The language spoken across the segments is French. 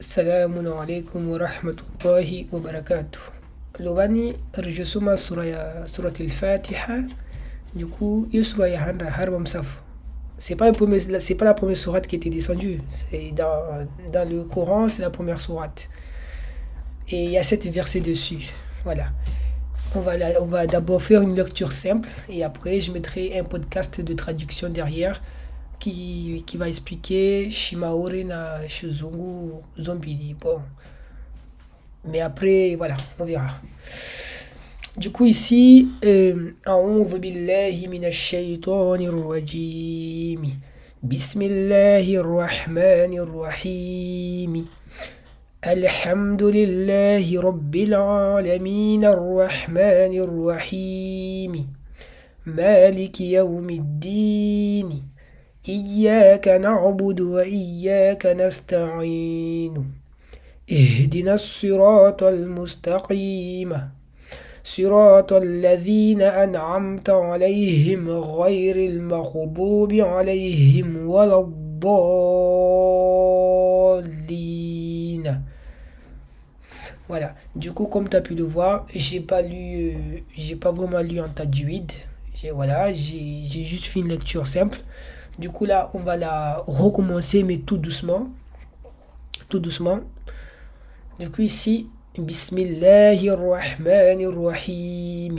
Assalamu alaikum wa rahmatullahi wa barakatuh. Lobani rejusuma sura ya surati al-Fatiha. Du coup, il sura ya handa harbam saf. C'est pas, c'est pas la première sourate qui était descendue. C'est dans, dans le Coran, c'est la première sourate. Et il y a sept versets dessus. Voilà. On va, on va d'abord faire une lecture simple et après je mettrai un podcast de traduction derrière qui, qui va expliquer Shimaore na Shizungu Zombili. Bon. Mais après, voilà, on verra. Du coup, ici, euh, أعوذ بالله من الشيطان الرجيم بسم الله الرحمن الرحيم الحمد لله رب العالمين الرحمن الرحيم مالك يوم الدين إياك نعبد وإياك نستعين اهدنا الصراط المستقيم صراط الذين أنعمت عليهم غير المغضوب عليهم ولا الضالين Voilà. Du coup, comme tu as pu le voir, j'ai pas lu, euh, j'ai pas vraiment lu en tajwid. J'ai voilà, j'ai juste fait une lecture simple. Du coup, là, on va la recommencer, mais tout doucement. Tout doucement. Du coup, ici, Bismillahirrahmanirrahim.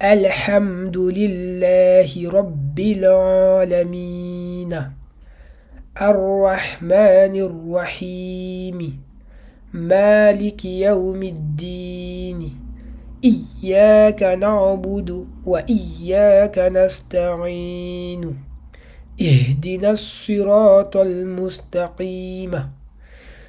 Alhamdulillahi Rabbil Alamin. Ar-Rahmanir-Rahim. مالك يوم الدين إياك نعبد وإياك نستعين اهدنا الصراط المستقيم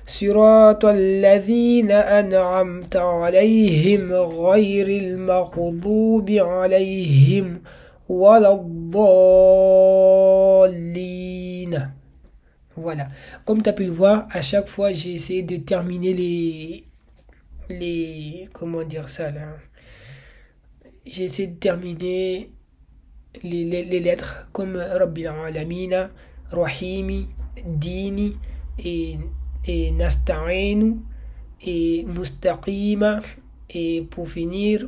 صراط الذين أنعمت عليهم غير المغضوب عليهم ولا الضالين Voilà. Comme tu as pu le voir, à chaque fois, j'ai essayé de terminer les. les comment dire ça là J'ai essayé de terminer les, lettres comme Rabbil Alamina, Rahimi, Dini et, et Nasta'inu et Mustaqima et pour finir,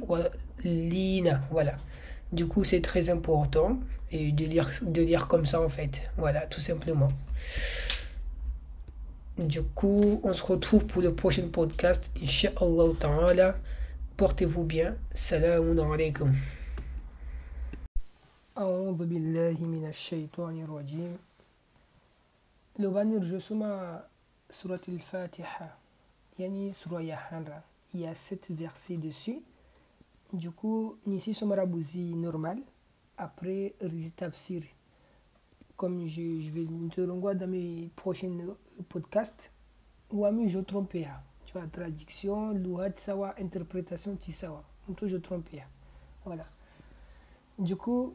Lina. Voilà. Du coup, c'est très important et de lire, de comme ça en fait. Voilà, tout simplement. Du coup, on se retrouve pour le prochain podcast. Inch'Allah ta'ala. Portez-vous bien. Salam alaikum. Euzu billahi mineşşeytanirracim. Lobanir Josuma Suratul Fatiha. Yani Surah Yahanra. Il y a sept versets dessus. Du coup, ici Nissi Somarabouzi normal. Après, Rizi Tafsir. Comme je, je vais te l'envoyer dans mes prochains euh, podcasts. Ou Ouami je trompe. Tu vois, traduction, louha sawa, interprétation tisawa. Tout je trompe. Voilà. Du coup,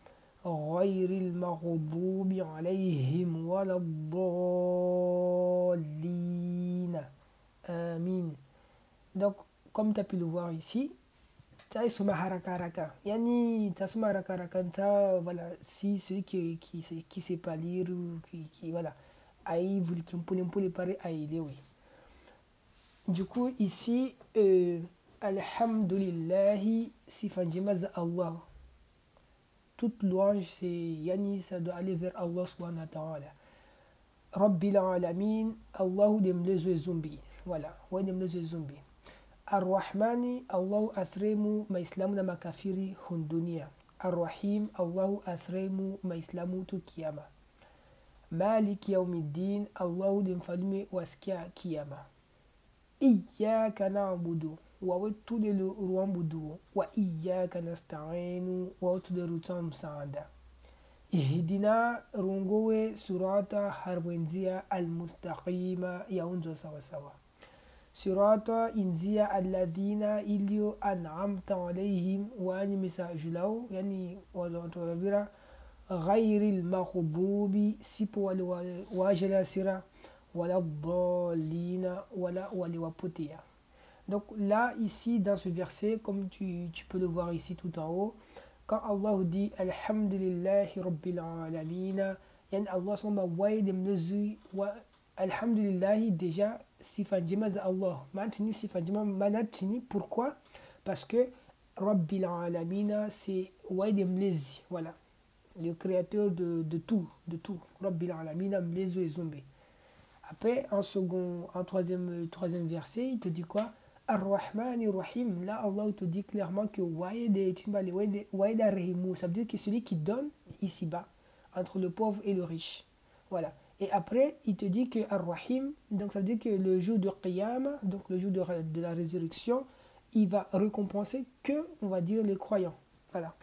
غير المغضوب عليهم ولا الضالين آمين Donc, comme tu as pu le voir ici, ça est sur ma haraka haraka. Yani, ça sur ma haraka haraka, ça, voilà, si celui qui, qui, sait- qui sait pas lire ou qui, qui voilà, aïe, vous qui me pour les parer, aïe, oui. Du coup, ici, euh, Alhamdulillahi, sifanjimaz Allah. Toute louange, c'est Yani, ça doit aller vers Allah subhanahu wa ta'ala. Rabbil alamin, Allahu dem les zombies. Voilà, ouais dem les zombies. Ar-Rahmani, Allahu asremu maislamu na makafiri hundunia. Ar-Rahim, Allahu asremu maislamu tu kiyama. Malik yaumiddin, Allahu dem falume waskia kiyama. Iyaka na'budu wa وودت للروان بدو وإياك نستعين وأتدر تام سعادة. اهدنا رونغو سرات هربنزيا المستقيمة يونزو سوا سوا صراط إنزية الذين إليو أنعمت عليهم وأني مساجلو يعني وزنتو غير المغضوب سيبو والواجل سرا ولا الضالين ولا ولي وبوتيا. Donc là ici dans ce verset comme tu, peux le voir ici tout en haut quand Allah dit Alhamdulillahi Rabbil yani Allah soma waye dem lezu wa Alhamdulillahi déjà sifa njema za Allah. Mantini sifa njema manatini pourquoi? Parce que Rabbil Alamina c'est waye dem lezi, voilà. Le créateur de, de tout, de tout. Rabbil Alamina mlezu et zombe. Après, en second, en troisième, troisième verset, il te dit quoi? Ar-Rahman Rahim, là Allah te dit clairement que ça veut dire que celui qui donne ici-bas, entre le pauvre et le riche. Voilà. Et après, il te dit que Ar-Rahim, donc ça veut dire que le jour de Qiyam, donc le jour de, la résurrection, il va récompenser que, on va dire, les croyants. Voilà.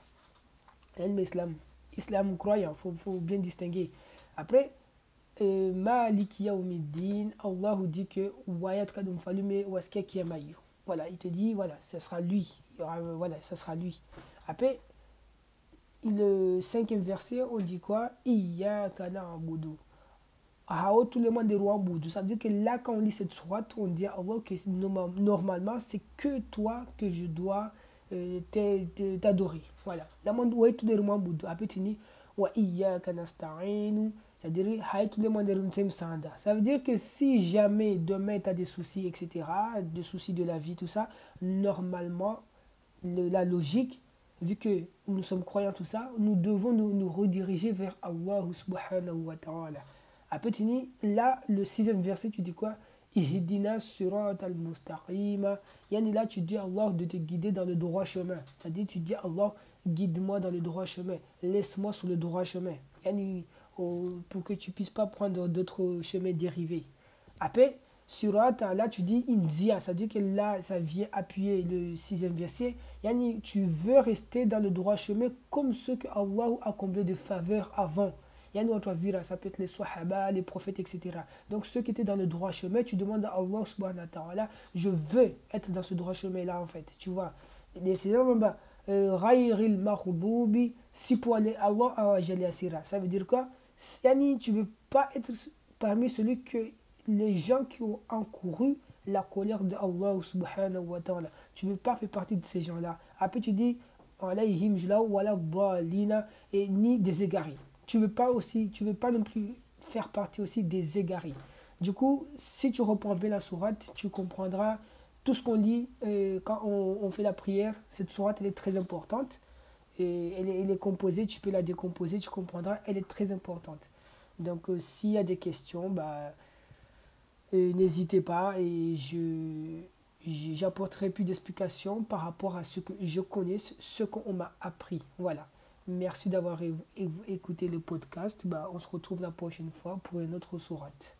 Islam. Islam croyant, il faut bien distinguer. Après, Maliki Yawmiddin, Allah dit que Wayat Kadum Falume Waske Kiyamayu. Voilà, il te dit, voilà, ce sera lui. Il y aura, voilà, ce sera lui. Après, le cinquième verset, on dit quoi? Iyaka na'budu. Hao tout le monde est roi boudou. Ça veut dire que là, quand on lit cette sourate, on dit Allah que normalement, c'est que toi que je dois euh, t'adorer. Voilà. Là, on dit, tout le monde boudou. Après, tu dis, wa iyaka nasta'inu. C'est-à-dire, ça veut dire que si jamais demain tu as des soucis, etc., des soucis de la vie, tout ça, normalement, le, la logique, vu que nous sommes croyants, tout ça, nous devons nous, nous rediriger vers Allah subhanahu wa ta'ala. Tu dis, là, le sixième verset, tu dis quoi? Ihdina surat al-mustaqim. Yani là, tu dis à Allah de te guider dans le droit chemin. C'est-à-dire, tu dis à Allah, guide-moi dans le droit chemin. Laisse-moi sur le droit chemin. Yani, pour que tu puisses pas prendre d'autres chemins dérivés. Après, surat, là tu dis inzia, ça veut dire que là ça vient appuyer le sixième verset. Yani, tu veux rester dans le droit chemin comme ceux que Allah a comblé de faveurs avant. Yani, ça peut être les sahaba, les prophètes, etc. Donc ceux qui étaient dans le droit chemin, tu demandes à Allah subhanahu wa je veux être dans ce droit chemin là en fait. Tu vois. C'est vraiment makhdubi, si pour aller Allah Ça veut dire quoi? Yani, tu ne veux pas être parmi celui que les gens qui ont encouru la colère de Allah subhanahu wa ta'ala. Tu ne veux pas faire partie de ces gens-là. Après, tu dis, et ni des égarés. Tu veux pas aussi, tu veux pas non plus faire partie aussi des égarés. Du coup, si tu reprends bien la sourate, tu comprendras tout ce qu'on dit euh, quand on, fait la prière. Cette sourate, est très importante elle, est, composée, tu peux la décomposer, tu comprendras, elle est très importante. Donc euh, s'il y a des questions, bah, euh, n'hésitez pas et je j'apporterai plus d'explications par rapport à ce que je connais, ce qu'on m'a appris. Voilà. Merci d'avoir écouté le podcast. Bah, on se retrouve la prochaine fois pour une autre sourate.